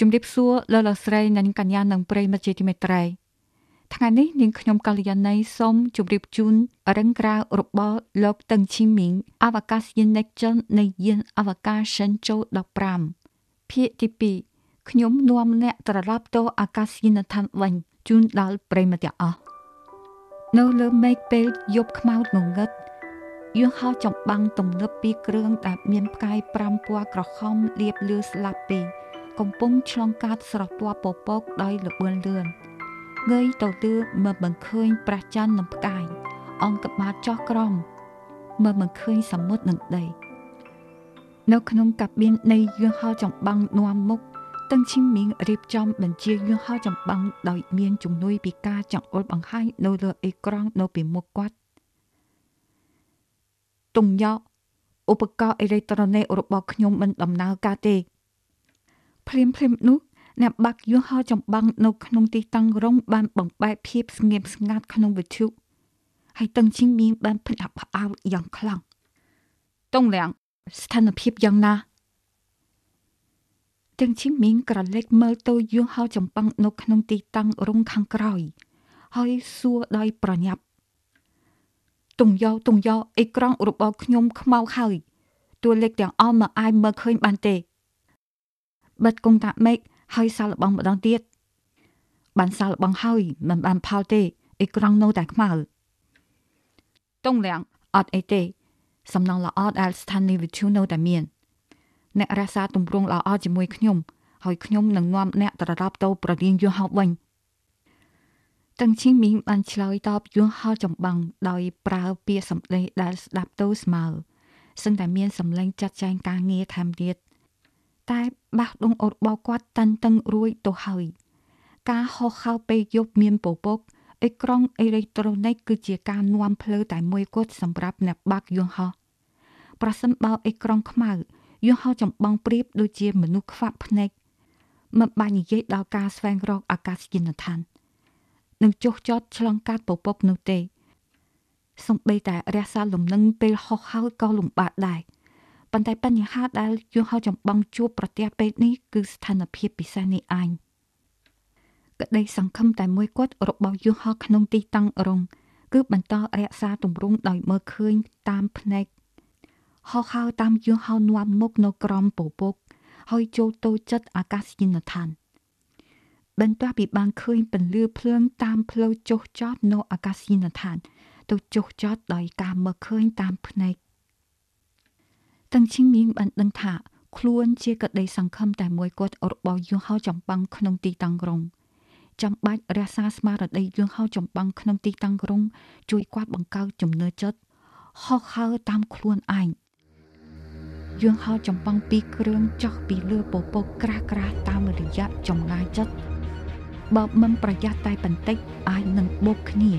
ជំរាបសួរលោកលោកស្រីនិងកញ្ញានិងប្រិយមិត្តជាទីមេត្រីថ្ងៃនេះនាងខ្ញុំកល្យាណីសូមជម្រាបជូនរឹងក្រៅរបស់លោកតឹងឈីមីងអវកាសយាន Next Gen នៃយានអវកាស Shenzhou 15ភាគទី2ខ្ញុំនាំអ្នកត្រឡប់ទៅអាកាសយានដ្ឋានវិញជូនដល់ប្រិយមិត្តទាំងអស់នៅលើមេឃពេលយប់ខ្មៅងងឹតយន្តហោះចម្បាំងទំនើបពីរគ្រឿងដែលមានផ្កាយ5ពណ៌ក្រហមលាបលឿស្លាប់ពីរ កំពុងឆ្លងកាត់ស្រះពណ៌ពពកដោយល្បឿនលឿនងើយទៅទឿមើលមិនឃើញប្រះច័ន្ទនិងផ្កាយអង្គកបាតចោះក្រំមើលមិនឃើញសមុទ្រនិងដី នៅក្នុងកាប៊ីននៃយន្តហោះចម្បាំងនាំមុខតឹងឈីមមីងរៀបចំបញ្ជាយន្តហោះចម្បាំងដោយមានជំនួយពីការចង្អុលបង្ហាញនៅលើអេក្រង់នៅពីមុខគាត់ទុំយកឧបករណ៍អេឡិចត្រូនិករបស់ខ្ញុំមិនដំណើរការទេ ភ្លាមភ្លាមនោះអ្នកបាក់យន្តហោះចម្បាំងនៅក្នុងទីតាំងរងបានបំបែកភាពស្ងៀមស្ងាត់ក្នុងវិទ្យុហើយតឹងជីងមីងបានភ្ញាក់ផ្អើលយ៉ាងខ្លាំងតុងលៀងស្ថានភាពយ៉ាងណាទាំងជីមីងក្រឡេកមើលទៅយន្តហោះចម្បាំងនៅក្នុងទីតាំងរងខាងក្រោយហើយសួរដោយប្រញាប់តុងយោតុងយោអេក្រង់របស់ខ្ញុំខ្មៅហើយតួលេខទាំងអស់មកអាចមើលឃើញបានទេ បិទកុងតាក់មេឃហើយសាឡបងម្ដងទៀតបានសាឡបងហើយមិនបានផលទេអេក្រង់នៅតែខ្មៅតុងលៀងអត់អីទេ សំណងល្អដែលស្ថានីយ៍វិទ្យុនៅតែមាន អ្នករក្សាទម្រង់ល្អជាមួយខ្ញុំហើយខ្ញុំនឹងនាំអ្នកត្រឡប់ទៅប្រលានយន្តហោះវិញតឹងឈីមីងបានឆ្លើយតបយន្តហោះចម្បាំងដោយប្រើពាក្យសម្ដីដែលស្ដាប់ទៅស្មើសឹងតែមានសម្លេងចាត់ចែងការងារថែមទៀត តែបាសដងអូតបោគាត់តាន់តឹងរួយទៅហើយ ការហោះហើរពេលយប់មានពពកអេក្រង់អេឡិចត្រូនិកគឺជាការនាំភ្លើតែមួយគត់សម្រាប់អ្នកបាក់យន្តហោះប្រសិនបើអេក្រង់ខ្មៅយន្តហោះចម្បងព្រៀបដូចជាមនុស្សខ្វាក់ភ្នែកមិនបាច់និយាយដល់ការស្វែងរកអាកាសយានដ្ឋាននឹងចុះចតឆ្លងកាត់ពពកនោះទេសំបីតែរះសារលំនឹងពេលហោះហើរក៏លំបាកដែរ ប៉ុន្តែបញ្ហាដែលយន្តហោះចម្បងជួបប្រទះពេលនេះគឺស្ថានភាពពិសេសនេះឯងក្តីសង្ឃឹមតែមួយគត់របស់យន្តហោះក្នុងទីតាំងរង គឺបន្តរក្សាទម្រង់ដោយមើលឃើញតាមភ្នែកហោះហើរតាមយន្តហោះនាំមុខនៅក្រំពពកហើយចូលទៅចិត្តអាកាសយានដ្ឋានបន្ទាប់ពីបានឃើញពន្លឺភ្លើងតាមផ្លូវចុះចតនៅអាកាសយានដ្ឋាន ទៅចុះចតដោយការមើលឃើញតាមភ្នែក តឹងឈីមីងបានដឹងថា ខ្លួនជាក្តីសង្ឃឹមតែមួយគាត់របស់យន្តហោះចម្បាំងក្នុងទីតាំងក្រុងចាំបាច់រក្សាស្មារតីយន្តហោះចម្បាំងក្នុងទីតាំងក្រុង ជួយគាត់បង្កើតជំនឿចិត្តហោះហើរតាមខ្លួនឯងយន្តហោះចម្បាំងពីរគ្រឿងចោះពីលើពពកក្រាស់ក្រាស់តាមរយៈចម្ងាយចិត្តបើមិនប្រយ័ត្នតែបន្តិចអាចនឹងបុកគ្នា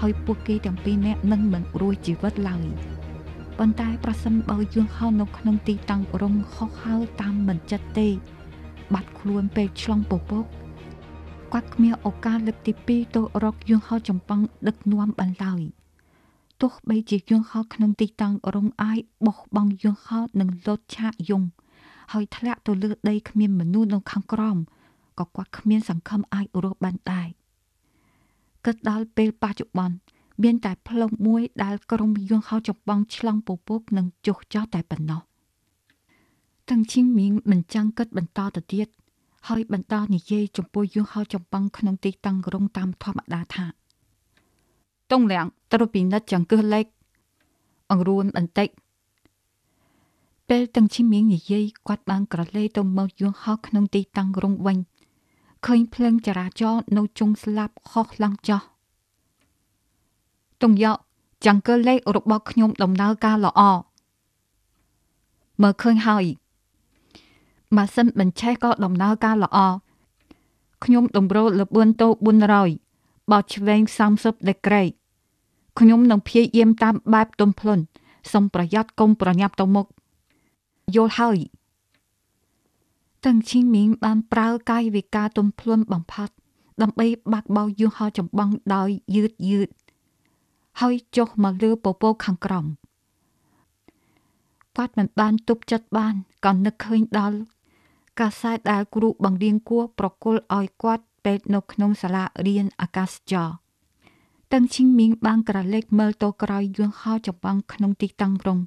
ហើយពួកគេទាំងពីរនាក់នឹងមិនរួចជីវិតឡើយ ប៉ុន្តែប្រសិនបើយន្តហោះនៅក្នុងទីតាំងរងហោះហើរតាមមិនចិត្តទេ បាត់ខ្លួនពេលឆ្លងពពកគាត់គ្មានឱកាសលើកទី2ទៅរកយន្តហោះចម្បាំងដឹកនាំបានឡើយទោះបីជាយន្តហោះក្នុងទីតាំងរងអាយបោះបង់យន្តហោះនឹងលោតឆាកយងហើយធ្លាក់ទៅលើដីគ្មានមនុស្សនៅខាងក្រោមក៏គាត់គ្មានសង្ឃឹមអាចរស់បានដែរគិតដល់ពេលបច្ចុប្បន្ន មានតែផ្លូវមួយដែលក្រុមយន្តហោះចម្បងឆ្លងពពកនិងចុះចោះតែប៉ុណ្ណោះទាំងឈីងមីងមិនចាំងគិតបន្តទៅទៀតហើយបន្តនិយាយចំពោះយន្តហោះចម្បងក្នុងទីតាំងក្រុងតាមធម្មតាថាតុងលៀងត្រូវពិនិត្យចង្កឹះលេខអង្រួនបន្តិចពេលទាំងឈីមីងនិយាយគាត់បានក្រឡេកទៅមើលយន្តហោះក្នុងទីតាំងក្រុងវិញឃើញភ្លើងចរាចរណ៍នៅជុងស្លាប់ខុសឡើងចោះ តុងយកចង្កឹះលេខរបស់ខ្ញុំដំណើរការល្អមើលឃើញហើយម៉ាស៊ីនបញ្ឆេះក៏ដំណើរការល្អខ្ញុំតម្រូវលបឿនទៅ400បោះឆ្វេង30ដឺក្រេខ្ញុំនឹងព្យាយាមតាមបែបទំភ្លុនសូមប្រយ័ត្នកុំប្រញាប់ទៅមុខយល់ហើយតឹងឈីមីងបានប្រើកាយវិការទំភ្លុនបំផាត់ដើម្បីបាក់បោយន្តហោះចម្បាំងដោយយឺតយឺត ហើយចុះមកលើពពកខាងក្រោមគាត់មិនបានទប់ចិត្តបានក៏នឹកឃើញដល់កាសែតដែលគ្រូបង្រៀនគួរប្រគល់ឲ្យគាត់ពេទ្យនៅក្នុងសាលារៀនអាកាសចរតឹងឈីងមីងបានក្រឡេកមើលទៅក្រោយយួនហោចំបងក្នុងទីតាំងរង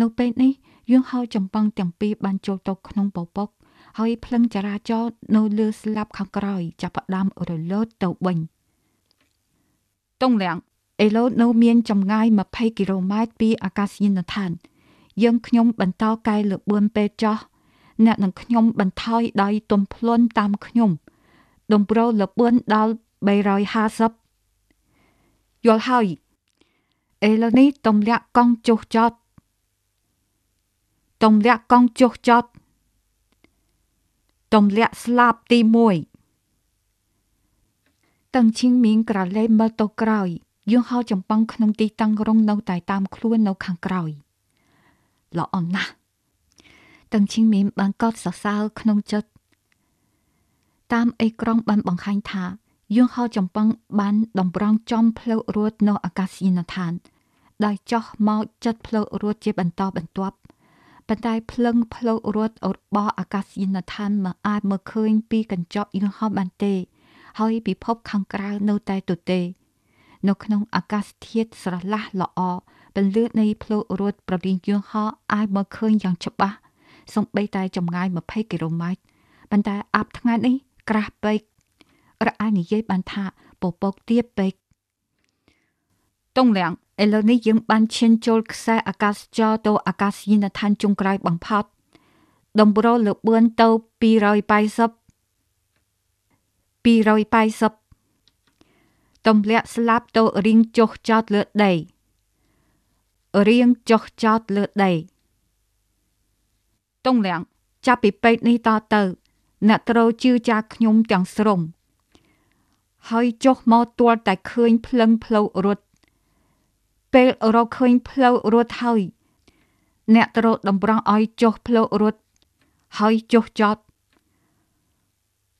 នៅពេលនេះយួនហោចំបងទាំងពីរបានចូលទៅក្នុងពពកហើយភ្លឹងចរាចរណ៍នៅលើស្លាប់ខាងក្រោយចាប់ផ្ដើមរលើតទៅវិញតុងលៀង អេឡូនៅមានចម្ងាយ20គីឡូម៉ែត្រពីអាកាសយានដ្ឋាន យើងខ្ញុំបន្តកាយលបឿនពេលចោះអ្នកនឹងខ្ញុំបន្ថយដោយទំភ្លន់តាមខ្ញុំដំប្រូលលបឿនដល់350យល់ហើយអេឡូនេះទំលាក់កង់ចុះចតទំលាក់កង់ចុះចតទំលាក់ស្លាប់ទី1តឹងឈីងមីងក្រឡេមើលទៅក្រោយ យងហៅចំប៉ងក្នុងទីតាំងរងនៅតែតាមខ្លួននៅខាងក្រោយល្អណាស់តឹងឈីងមីងបានកត់សរសើរក្នុងចិត្តតាមអេក្រង់បានបង្ហាញថាយងហៅចំប៉ងបានតម្រង់ចំផ្លូវរួតនៅអាកាសយានដ្ឋានដោយចោះមកចិត្តផ្លូវរួតជាបន្តបន្ទាប់ប៉ុន្តែភ្លឹងផ្លូវរត់របស់អាកាសយានដ្ឋានមិនអាចមើលឃើញពីកញ្ចក់យន្តហោះបានទេ ហើយពិភពខាងក្រៅនៅតែទទេ នៅក្នុងអាកាសធាតុស្រឡះល្អពន្លឺនៃផ្លូវរត់ប្រលីងយន្តហោះអាចមើលឃើញយ៉ាងច្បាស់សូម្បីតែចម្ងាយ20គីឡូម៉ែត្រប៉ុន្តែអាប់ថ្ងៃនេះក្រាស់ពេករអានិយាយបានថាពពកទៀបពេកតុងលៀងឥឡូវនេះយើងបានឈានចូលខ្សែអាកាសចរទៅអាកាសយានដ្ឋានចុងក្រោយបំផុតដំប្រូលលបឿនទៅ280 280 ទំលាក់ស្លាប់ទៅរៀងចុះចោតលើដីរៀងចុះចោតលើដីតុងលៀងចាប់ពីពេកនេះតទៅ អ្នកត្រូវជឿចាខ្ញុំទាំងស្រុងហើយចុះមកទាល់តែឃើញភ្លឹងផ្លូវរត់ពេលរកឃើញផ្លូវរត់ហើយ អ្នកត្រូវតម្រង់ឲ្យចុះផ្លូវរត់ហើយចុះចត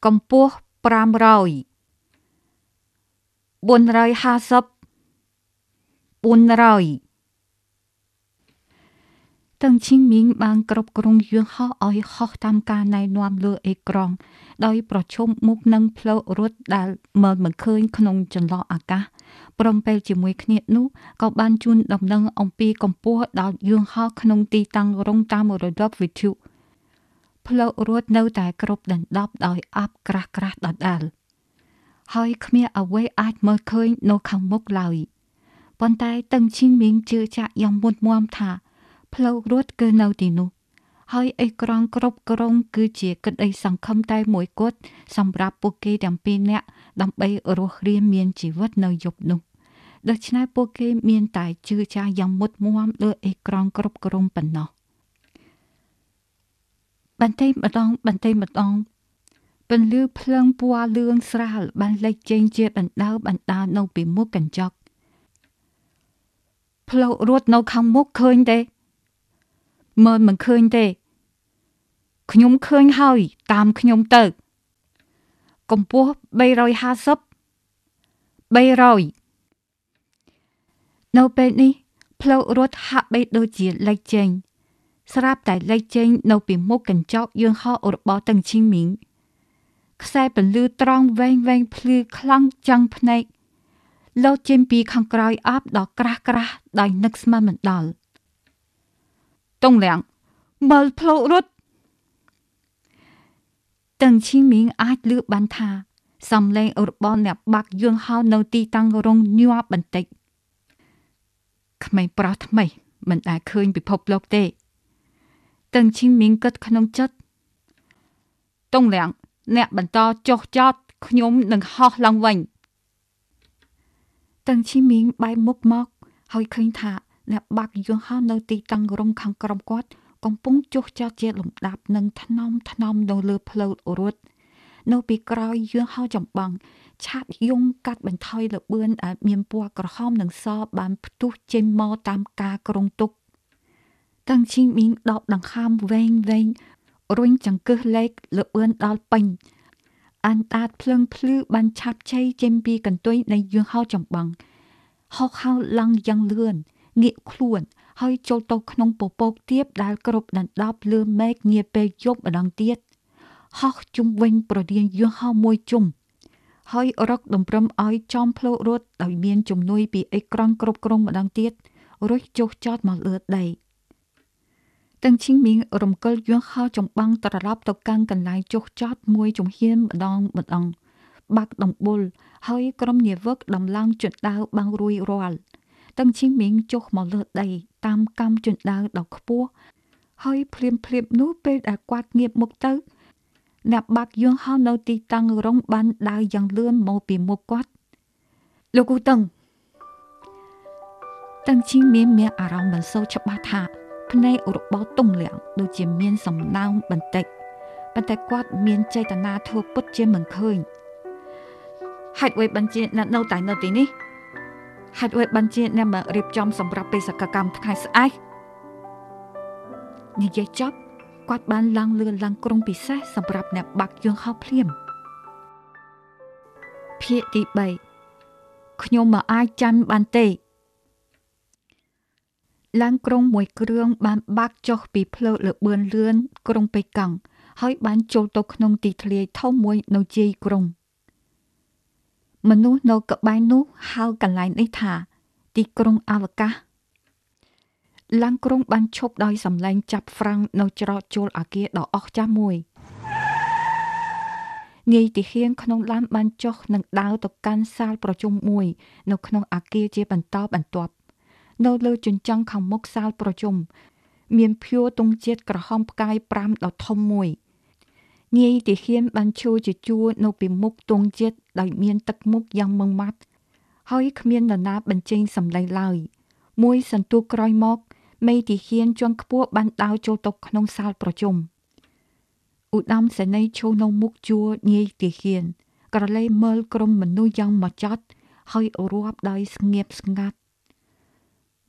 កម្ពស់500 450 400តឹងឈីងមីងបានគ្រប់គ្រងយឿនហោះឲ្យហោះតាមការណែនាំលើអេក្រង់ដោយប្រឈមមុខនឹងផ្លូវរត់ដែលមើលមិនឃើញក្នុងចន្លោះអាកាសព្រមពេលជាមួយគ្នានោះក៏បានជូនដំណឹងអំពីកម្ពស់ដល់យឿនហោះក្នុងទីតាំងរងតាមរដប់វិទ្យុផ្លូវរត់នៅតែគ្រប់ដណ្ដប់ដោយអាប់ក្រាស់ក្រាស់ដដែល ហើយគ្មានអ្វីអាចមើលឃើញនៅខាងមុខឡើយប៉ុន្តែតឹងឈីងមីងជឿជាក់យ៉ាងមុតមមថា ផ្លូវរត់គឺនៅទីនោះហើយអេក្រង់គ្រប់គ្រង គឺជាកិច្ចអីសង្ឃឹមតែមួយគត់សម្រាប់ពួកគេទាំងពីរនាក់ដើម្បីរស់រានមានជីវិតនៅយប់នោះដូច្នេះពួកគេមានតែជឿចាស់យ៉ាងមុតមមលើអេក្រង់គ្រប់គ្រងប៉ុណ្ណោះបន្តិចម្ដងបន្តិចម្ដង ពន្លឺភ្លើងពណ៌លឿងស្រាលបានលេចចេញជាដណ្ដើបណ្ដានៅពីមុខកញ្ចក់ផ្លូវរត់នៅខាងមុខឃើញទេមើលមិនឃើញទេខ្ញុំឃើញហើយ តាមខ្ញុំទៅកម្ពស់350 300នៅពេលនេះផ្លូវរត់ហាក់បីដូចជាលេចចេញស្រាប់តែលេចចេញ នៅពីមុខកញ្ចក់យឿនហោរបស់តឹងឈីងមីង ខ្សែពន្លឺត្រង់វែងវែងភ្លឺខ្លាំងចាំងភ្នែកលោតចេញពីខាងក្រោយអាប់ដល់ក្រាស់ក្រាស់ដោយនឹកស្មានមិនដល់តុងលៀងមើលផ្លូវរត់តឹងឈីមីងអាចលឺបានថាសំឡេងរបស់អ្នកបាក់យឿនហោនៅទីតាំងរងញាប់បន្តិចក្មេងប្រុសថ្មីមិនដែលឃើញពិភពលោកទេតឹងឈីមីងគិតក្នុងចិត្តតុងលៀង អ្នកបន្តចុះចតខ្ញុំនឹងហោះឡើងវិញតឹងឈីមីងបែរមុខមក ហើយឃើញថាអ្នកបាក់យន្តហោះនៅទីតាំងរំខាងក្រោមគាត់កំពុងចុះចតជាលំដាប់និងថ្នមថ្នមនៅលើផ្លូវរត់នៅពីក្រោយយន្តហោះចម្បាំងឆាតយងកាត់បន្ថយលបឿនដែលមានពណ៌ក្រហមនិងសបានផ្ទុះចេញមកតាមការក្រុងទុកតាំងឈីមីងដកដង្ហើមវែងវែង រុញចង្កឹះលេខលបឿនដល់ពេញអានតាតភ្លើងភ្លឺបានឆាប់ជ័យចេញពីកន្ទុយនៃយន្តហោះចម្បាំងហោកហៅឡើងយ៉ាងលឿនងាកខ្លួន ហើយចូលទៅក្នុងពពកទៀបដែលគ្រប់ដណ្ដប់លើមេឃនាពេលយប់ម្ដងទៀតហោះជុំវិញប្រដៀងយន្តហោះមួយជុំហើយរកដំប្រឹមឲ្យចំផ្លូវរត់ដោយមានជំនួយពីអេក្រង់គ្រប់គ្រងម្ដងទៀតរុះចុះចតមកលើដី ទាំងឈីងមីងរំកិលយន្តហោះចំបាំងត្រឡប់ទៅកាន់កន្លែងចុះចតមួយជំហានម្ដងម្ដងបាក់ដំបុលហើយក្រុមនាវិកដំឡើងជណ្ដើរបាំងរួយរាល់ទាំងឈីងមីងចុះមកលើដី តាមកម្មជណ្ដើរដ៏ខ្ពស់ហើយភ្លាមភ្លាមនោះពេលដែលគាត់ងៀបមុខទៅអ្នកបាក់យងហោនៅទីតាំងរងបានដើរយ៉ាងលឿនមកពីមុខគាត់លោកគូតឹងតឹងឈីងមានមានអារម្មណ៍មិនសូវច្បាស់ថា ភ្នែករបស់តុងលៀងដូចជាមានសំណើមបន្តិចប៉ុន្តែគាត់មានចេតនាធ្វើពុតជាមិនឃើញហេតុអ្វីបានជាអ្នកនៅតែនៅទីនេះហេតុអ្វីបានជាអ្នកមករៀបចំសម្រាប់បេសកកម្មថ្ងៃស្អែកនិយាយចប់គាត់បានឡើងលឿនឡើងក្រុងពិសេសសម្រាប់អ្នកបាក់យងហោភ្លាមភាគទី3ខ្ញុំមិនអាចចាំបានទេ ឡានក្រុងមួយគ្រឿងបានបាក់ចុះពីផ្លូវលបឿនលឿនក្រុងប៉េកាំងហើយបានចូលទៅក្នុងទីធ្លាធំមួយនៅជ័យក្រុងមនុស្សនៅក្បែរនោះហៅកន្លែងនេះថា ទីក្រុងអវកាសឡាំងក្រុងបានឈប់ដោយសម្លេងចាប់ហ្វ្រាំងនៅច្រកចូលអាគារដ៏អស្ចារ្យមួយនាយទីហៀងក្នុងឡានបានចុះនឹងដើរទៅកាន់សាលប្រជុំមួយ នៅក្នុងអាគារជាបន្តបន្ទាប់ នៅលើជញ្ជាំងខាងមុខសាលប្រជុំមានភួរទង់ជាតិក្រហមផ្កាយ5ដ៏ធំមួយនាយទីហៀនបានឈូជាជួរនៅពីមុខទង់ជាតិដោយមានទឹកមុខយ៉ាងម៉ឺងម៉ាត់ហើយគ្មាននរណាបញ្ចេញសម្លេងឡើយមួយសន្ទុះក្រោយមកមេទីហ៊ានជាន់ខ្ពស់បានដើរចូលទៅក្នុងសាលប្រជុំឧត្តមសេនីយ៍ឈរនៅមុខជួរនាយទីហ៊ានក្រឡេមើលក្រុមមនុស្សយ៉ាងមកចត់ហើយរាប់ដោយស្ងៀមស្ងាត់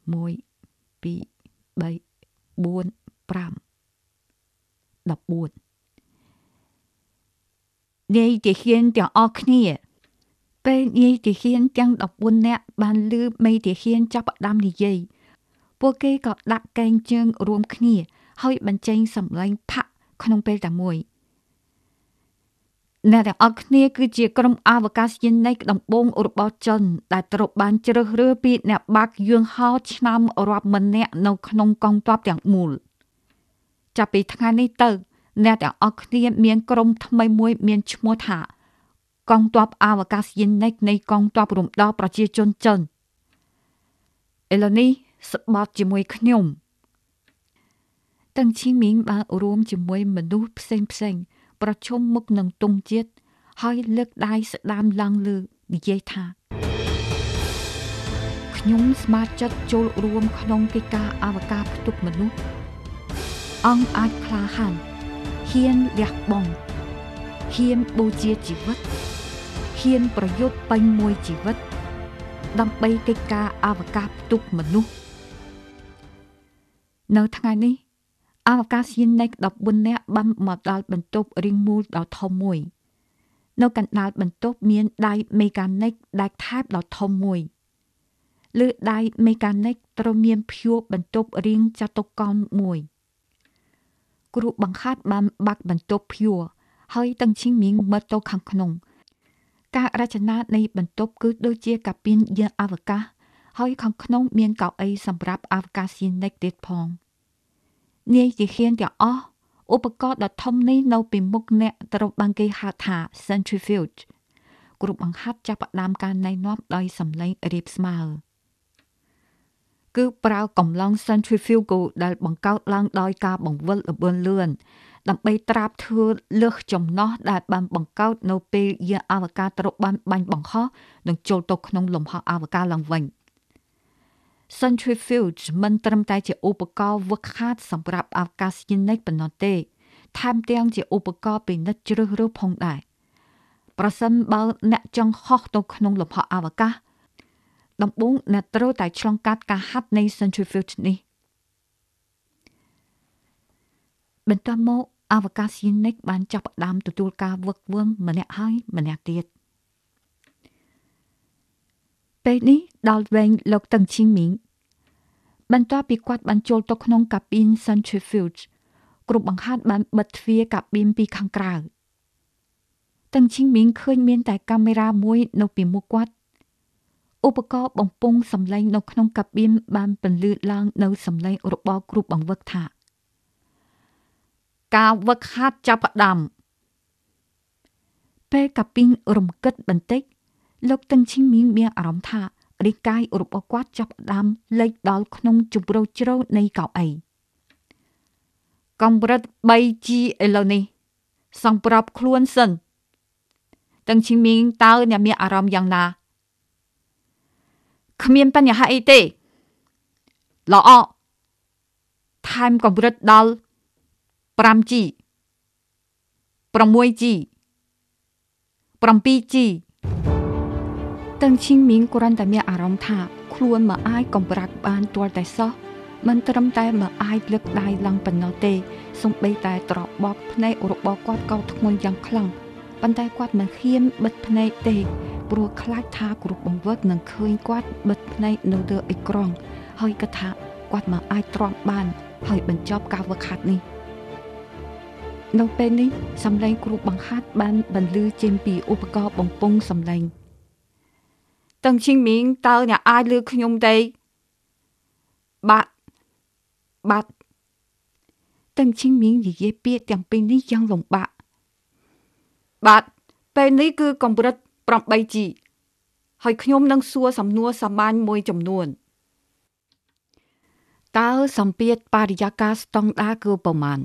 1 2 3 4 5 14នាយទីហ៊ានទាំងអស់គ្នាពេលនាយទីហ៊ានទាំង14នាក់បានលឺមេទីហ៊ានចាប់ផ្ដើមនិយាយពួកគេក៏ដាក់កែងជើងរួមគ្នា ហើយបញ្ចេញសម្លេងផាក់ក្នុងពេលតែមួយ អ្នកទាំងអស់គ្នាគឺជាក្រុមអវកាសយានិកដំបូងរបស់ចិនដែលត្រូវបានជ្រើសរើសពីអ្នកបាក់យឿងហោឆ្នាំរាប់ម៉ឺននាក់នៅក្នុងកងទ័ពទាំងមូលចាប់ពីថ្ងៃនេះទៅអ្នកទាំងអស់គ្នាមានក្រុមថ្មីមួយមានឈ្មោះថា កងទ័ពអវកាសយានិកនៃកងទ័ពរំដោះប្រជាជនចិនឥឡូវនេះស្បត់ជាមួយខ្ញុំតឹងឈីមីងបានរួមជាមួយមនុស្សផ្សេងផ្សេង ប្រជុំមុខនឹងទងជាតិហើយលើកដៃស្ដាមឡើងលើនិយាយថាខ្ញុំស្ម័គ្រចិត្តចូលរួមក្នុងកិច្ចការអវកាសផ្ទុកមនុស្សអង្គអាចក្លាហានហ៊ានលះបង់ហ៊ានបូជាជីវិតហ៊ានប្រយុទ្ធពេញមួយជីវិត ដើម្បីកិច្ចការអវកាសផ្ទុកមនុស្សនៅថ្ងៃនេះ អវកាសយានិក14នាក់បានមកដល់បន្ទប់រីងមូលដ៏ធំមួយ នៅកណ្ដាលបន្ទប់មានដៃមេកានិកដែកថែបដ៏ធំមួយលើដៃមេកានិកត្រូវមានភួរបន្ទប់រៀងចតុកោណមួយ គ្រូបង្ខាត់បានបាក់បន្ទប់ភួរហើយតឹងឈីងមៀងមើលទៅខាងក្នុង ការរចនានៃបន្ទប់គឺដូចជាកាប៊ីនយានអវកាសហើយខាងក្នុងមានកៅអីសម្រាប់អវកាសយានិកទៀតផង នាយជាហ៊ានទាំងអស់ឧបករណ៍ដ៏ធំនេះនៅពីមុខអ្នកត្រូវបានគេហៅថា centrifuge គ្រប់បង្ហាត់ចាប់ផ្ដើមការណែនាំដោយសម្លេងរៀបស្មើគឺប្រើកម្លាំង centrifugal ដែលបង្កើតឡើងដោយការបង្វិលល្បឿនលឿនដើម្បីត្រាបធ្វើលើសចំណោះដែលបានបង្កើតនៅពេលយានអវកាសត្រូវបានបាញ់បង្ហោះនិងចូលទៅក្នុងលំហអវកាសឡើងវិញ។ centrifuge មិនត្រឹមតែជាឧបករណ៍វឹកហាត់សម្រាប់អាកាសយានិកប៉ុណ្ណោះទេ ថែមទាំងជាឧបករណ៍ពិនិត្យជ្រើសរើសផងដែរប្រសិនបើអ្នកចង់ហោះទៅក្នុងលំហអវកាសដំបូងអ្នកត្រូវតែឆ្លងកាត់ការហាត់នៃ centrifuge នេះបន្ទាប់មកអវកាសយានិកបានចាប់ផ្ដើមទទួលការវឹកវើម្នាក់ហើយម្នាក់ទៀត ពេលនេះដល់វែងលោកតឹងឈីងមីងបន្ទាប់ពីគាត់បានចូលទៅក្នុងកាប៊ីន centrifuge គ្រប់បង្ហាត់បានបិទទ្វារកាប៊ីនពីខាងក្រៅតឹងឈីងមីងឃើញមានតែកាមេរ៉ាមួយនៅពីមុខគាត់ឧបករណ៍បំពង់សំឡេងនៅក្នុងកាប៊ីនបានពន្លឺឡើងនៅសំឡេងរបស់គ្រូបង្វឹកថាការវឹកហាត់ចាប់ផ្ដើមពេលកាពីងរំកិតបន្តិច លោកតឹងឈីងមីងមានអារម្មណ៍ថារាងកាយរបស់គាត់ចាប់ផ្ដើមលេចដល់ក្នុងជម្រៅជ្រៅនៃកៅអីកំរិត 3G ឥឡូវនេះសម្រាប់ខ្លួនសិនតឹងឈីងមីងតើអ្នកមានអារម្មណ៍យ៉ាងណាគ្មានបញ្ហាអីទេល្អថែមកម្រិតដល់ 5G 6G 7G តឹងឈីងមីងគ្រាន់តែមានអារម្មណ៍ថាខ្លួនមិនអាចកំប្រាក់បានទាល់តែសោះមិនត្រឹមតែមិនអាចលើកដៃឡើងប៉ុណ្ណោះទេសំបីតែត្របកភ្នែករបស់គាត់ក៏ធ្ងន់យ៉ាងខ្លាំងប៉ុន្តែគាត់មិនហ៊ានបិទភ្នែកទេព្រោះខ្លាចថាគ្រូបង្វឹកនឹងឃើញគាត់បិទភ្នែកនៅលើអេក្រង់ហើយគាត់ថាគាត់មិនអាចទ្រាំបាន ហើយបញ្ចប់ការវឹកហាត់នេះនៅពេលនេះសំឡេងគ្រូបង្ហាត់បានបន្លឺចេញពីឧបករណ៍បំពង់សំឡេង តឹងឈីងមីងតើអ្នកអាចលឺខ្ញុំទេបាទបាទតឹងឈីងមីងនិយាយពាក្យទាំងពីរនេះយ៉ាងលំបាកបាទពេលនេះគឺកម្រិត 8G ហើយខ្ញុំនឹងសួរសំណួរសាមញ្ញមួយចំនួនតើសម្ពាធបរិយាកាសស្តង់ដារគឺប្រមាណ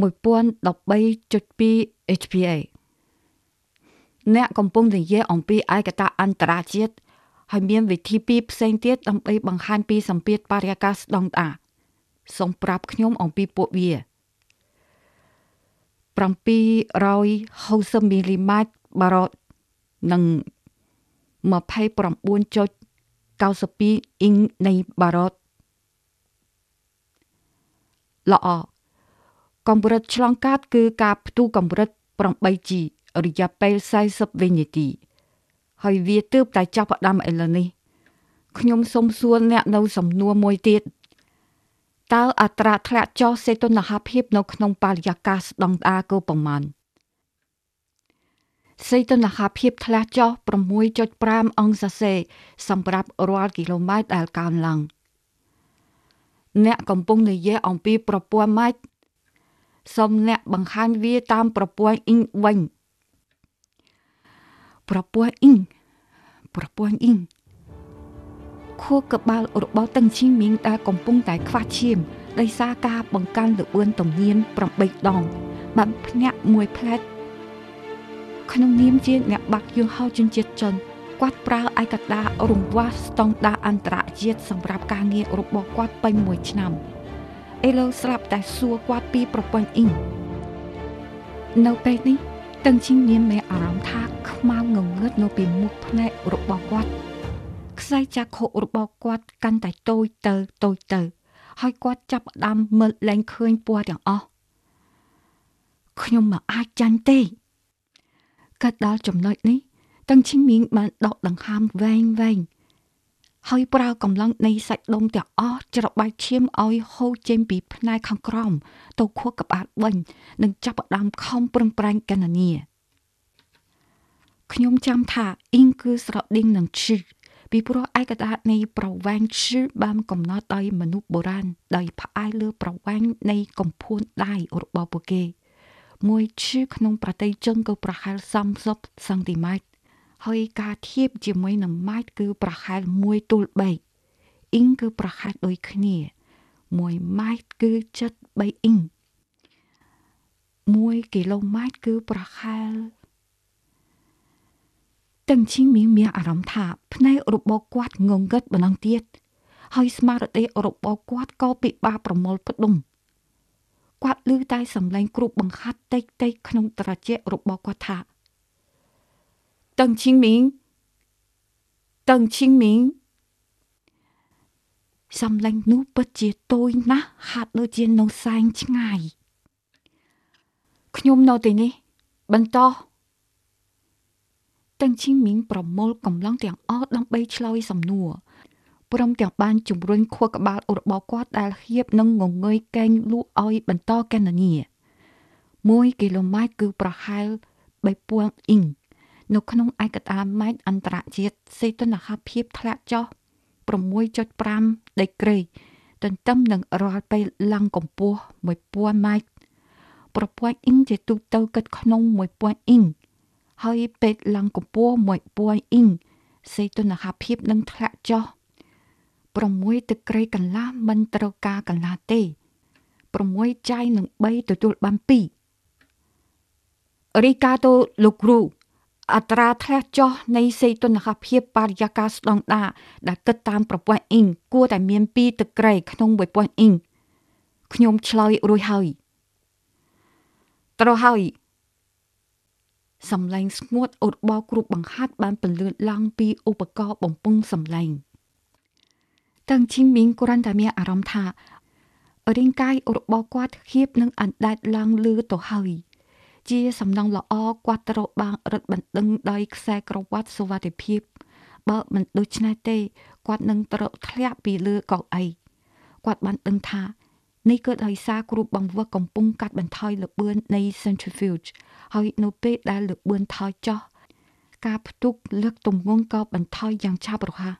1013.2 HPA អ្នកកំពុងនិយាយអំពីឯកតាអន្តរជាតិហើយមានវិធីពីរផ្សេងទៀតដើម្បីបង្ហាញពីសម្ពាធបរិយាកាសស្តង់ដារសូមប្រាប់ខ្ញុំអំពីពួកវា760មីលីម៉ែត្របារ៉តនិង29.92អ៊ីងនៃបារ៉តល្អកម្រិតឆ្លងកាត់គឺការផ្ទុះកម្រិត 8G រយៈពេល40វិនាទីហើយវាទើបតែចាប់ផ្ដើមឥឡូវនេះខ្ញុំសូមសួរអ្នកនៅសំណួរមួយទៀតតើអត្រាធ្លាក់ចុះសេតុណ្ហភាពនៅក្នុងបរិយាកាសស្តង់ដារគឺប្រមាណសេតុណ្ហភាពធ្លាក់ចុះ6.5អង្សាសេសម្រាប់រាល់គីឡូម៉ែត្រដែលកើនឡើងអ្នកកំពុងនិយាយអំពីប្រព័ន្ធម៉ាច់សូមអ្នកបង្ហាញវាតាមប្រព័ន្ធអ៊ីងវិញ ប្រព័ន្ធអ៊ីងប្រព័ន្ធអ៊ីងខួរក្បាលរបស់តឹងឈីមីងដែលកំពុងតែខ្វះឈាមដោយសារការបង្កើនល្បឿនទំនៀម8ដងបានភ្ញាក់មួយផ្លែតក្នុងនាមជាអ្នកបាក់យន្តហោះជនជាតិចិនគាត់ប្រើឯកតារង្វាស់ស្តង់ដារអន្តរជាតិសម្រាប់ការងាររបស់គាត់ពេញមួយឆ្នាំអេឡូស្រាប់តែសួរគាត់ពីប្រព័ន្ធអ៊ីងនៅពេលនេះ តឹងឈីងមានមានអារម្មណ៍ថាខ្មៅងងឹតនៅពីមុខភ្នែករបស់គាត់ខ្សែចាខុរបស់គាត់កាន់តែតូចទៅតូចទៅ ហើយគាត់ចាប់ផ្ដើមមើលលែងឃើញពណ៌ទាំងអស់ខ្ញុំមិនអាចចាញ់ទេកាត់ដល់ចំណុចនេះតឹងឈីងមីងបានដកដង្ហើមវែងវែង ហើយប្រើកម្លាំងនៃសាច់ដុំទាំងអស់ច្របាច់ឈាមឲ្យហូរចេញពីផ្នែកខាងក្រោមទៅខួរក្បាលវិញនិងចាប់ផ្ដើមខំប្រឹងប្រែងកណនីខ្ញុំចាំថាអ៊ីងគឺស្រដៀងនឹងឈឺពីព្រោះឯកតានៃប្រវែងឈឺបានកំណត់ដោយមនុស្សបុរាណដោយផ្អែកលើប្រវែងនៃកំភួនដៃរបស់ពួកគេមួយឈឺក្នុងប្រតិជនគឺប្រហែល30សង់ទីម៉ែត្រ ហើយការធៀបជាមួយនឹងម៉ែត្រគឺប្រហែល1ទល់3អ៊ីងគឺប្រហែលដូចគ្នា1ម៉ែត្រគឺ73អ៊ីង1គីឡូម៉ែត្រគឺប្រហែលតឹងឈីមីមានអារម្មណ៍ថាភ្នែករបស់គាត់ងងឹតម្ដងទៀតហើយស្មារតីរបស់គាត់ក៏ពិបាកប្រមូលផ្ដុំគាត់ឮតែសំឡេងគ្រូបង្ហាត់តិចតិចក្នុងត្រចៀករបស់គាត់ថា តឹងឈីមីងតឹងឈីមីងសំឡេងនោះពិតជាតូចណាស់ហាក់ដូចជានៅសែងឆ្ងាយខ្ញុំនៅទីនេះ បន្តតឹងឈីមីងប្រមូលកម្លាំងទាំងអស់ដើម្បីឆ្លើយសំណួរព្រមទាំងបានជំរុញខួរក្បាលរបស់គាត់ដែលហៀបនឹងងងើយកេងលក់ឲ្យបន្តកេណនី1គីឡូម៉ែត្រគឺប្រហែល3000អ៊ីង នៅក្នុងឯកតាម៉ែត្រអន្តរជាតិសីតុណ្ហភាពធ្លាក់ចុះ6.5ដឺក្រេទន្ទឹមនឹងរាល់ពេលឡើងកម្ពស់1000ម៉ែត្រប្រព័ន្ធអ៊ីងជាទូទៅគិតក្នុង1000អ៊ីងហើយពេលឡើងកម្ពស់1000អ៊ីងសីតុណ្ហភាពនឹងធ្លាក់ចុះ6ទឹកក្រេកន្លះមិនត្រូវការកន្លះទេ6ចាយនឹង3ទទួលបាន2រីកាតូលោកគ្រូ អត្រាធ្លាក់ចុះនៃសីតុណ្ហភាពបរិយាកាសស្តង់ដារដែលគិតតាមប្រព័ន្ធអ៊ីងគួរតែមាន2ទឹកក្រេក្នុង1000អ៊ីងខ្ញុំឆ្លើយរួចហើយត្រូវហើយសំឡេងស្ងួតអ៊ុតបោគ្រូបង្ហាត់បានពន្លឺឡើងពីឧបករណ៍បំពង់សំឡេងតឹងជីមីងគ្រាន់តែមានអារម្មណ៍ថារាងកាយរបស់គាត់ហៀបនឹងអណ្ដែតឡើងលើទៅហើយ ជាសំណងល្អគាត់ត្រូវបានរឹតបណ្ដឹងដោយខ្សែក្រវ៉ាត់សុវត្ថិភាព បើមិនដូច្នេះទេគាត់នឹងត្រូវធ្លាក់ពីលើកៅអីគាត់បានដឹងថានេះគឺដោយសារគ្រូបង្វឹកកំពុងកាត់បន្ថយល្បឿននៃ centrifuge ហើយនៅពេលដែលល្បឿនថយចុះការផ្ទុកលើកទម្ងន់ក៏បន្ថយយ៉ាងឆាប់រហ័ស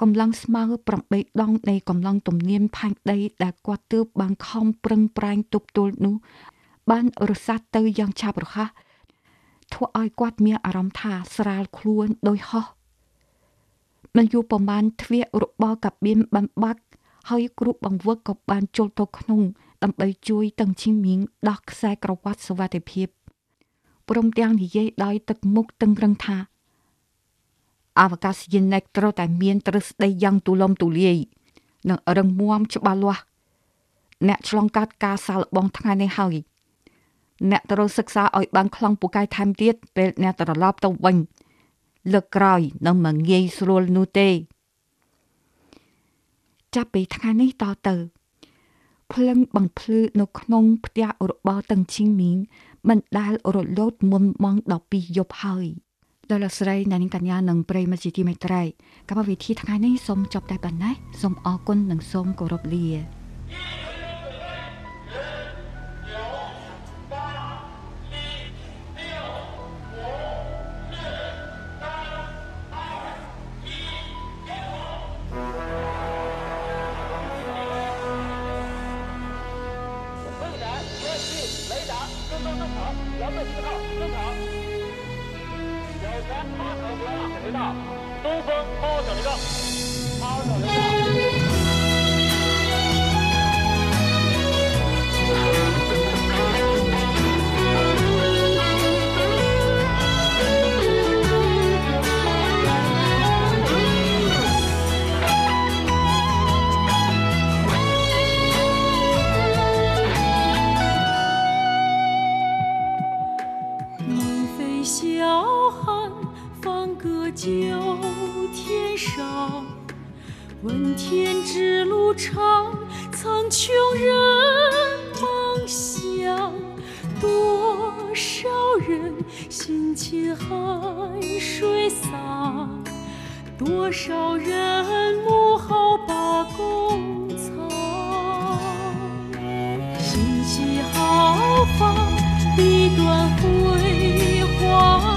កម្លាំងស្មើ8ដងនៃកម្លាំងទំនៀមផែនដីដែលគាត់ទើបបានខំប្រឹងប្រែងទប់ទល់នោះ បានរសាត់ទៅយ៉ាងឆាប់រហ័សធ្វើឲ្យគាត់មានអារម្មណ៍ថាស្រាលខ្លួនដោយហោះមិនយូរប្រមាណទ្វាររបស់កាបៀនបានបាក់ហើយគ្រូបង្វឹកក៏បានចូលទៅក្នុងដើម្បីជួយតឹងឈីមៀងដោះខ្សែក្រវ៉ាត់សុវត្ថិភាពព្រមទាំងនិយាយដោយទឹកមុខតឹងរឹងថាអវកាសយានិកត្រូវតែមានទ្រឹស្ដីយ៉ាងទូលំទូលាយនិងរឹងមាំច្បាស់លាស់អ្នកឆ្លងកាត់ការសាឡបងថ្ងៃនេះហើយ អ្នកត្រូវសិក្សាឲ្យបានខ្លាំងពូកែថែមទៀតពេលអ្នកត្រឡប់ទៅវិញលើកក្រោយនឹងមិនងាយស្រួលនោះទេចាប់ពីថ្ងៃនេះតទៅភ្លឹងបង្ភ្លឺនៅក្នុងផ្ទះរបស់តឹងឈីងមីងមិនដែលរលត់មុនម៉ោង12យប់ហើយដល់លោកស្រីនាងកញ្ញានិងប្រិយមិត្តជាទីមេត្រីកម្មវិធីថ្ងៃនេះសូមចប់តែប៉ុណ្ណេះសូមអរគុណនិងសូមគោរពលា问之路长，苍穹人梦想。多少人辛勤汗水洒，多少人幕后把功藏。信息浩放，笔端辉煌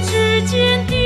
之间。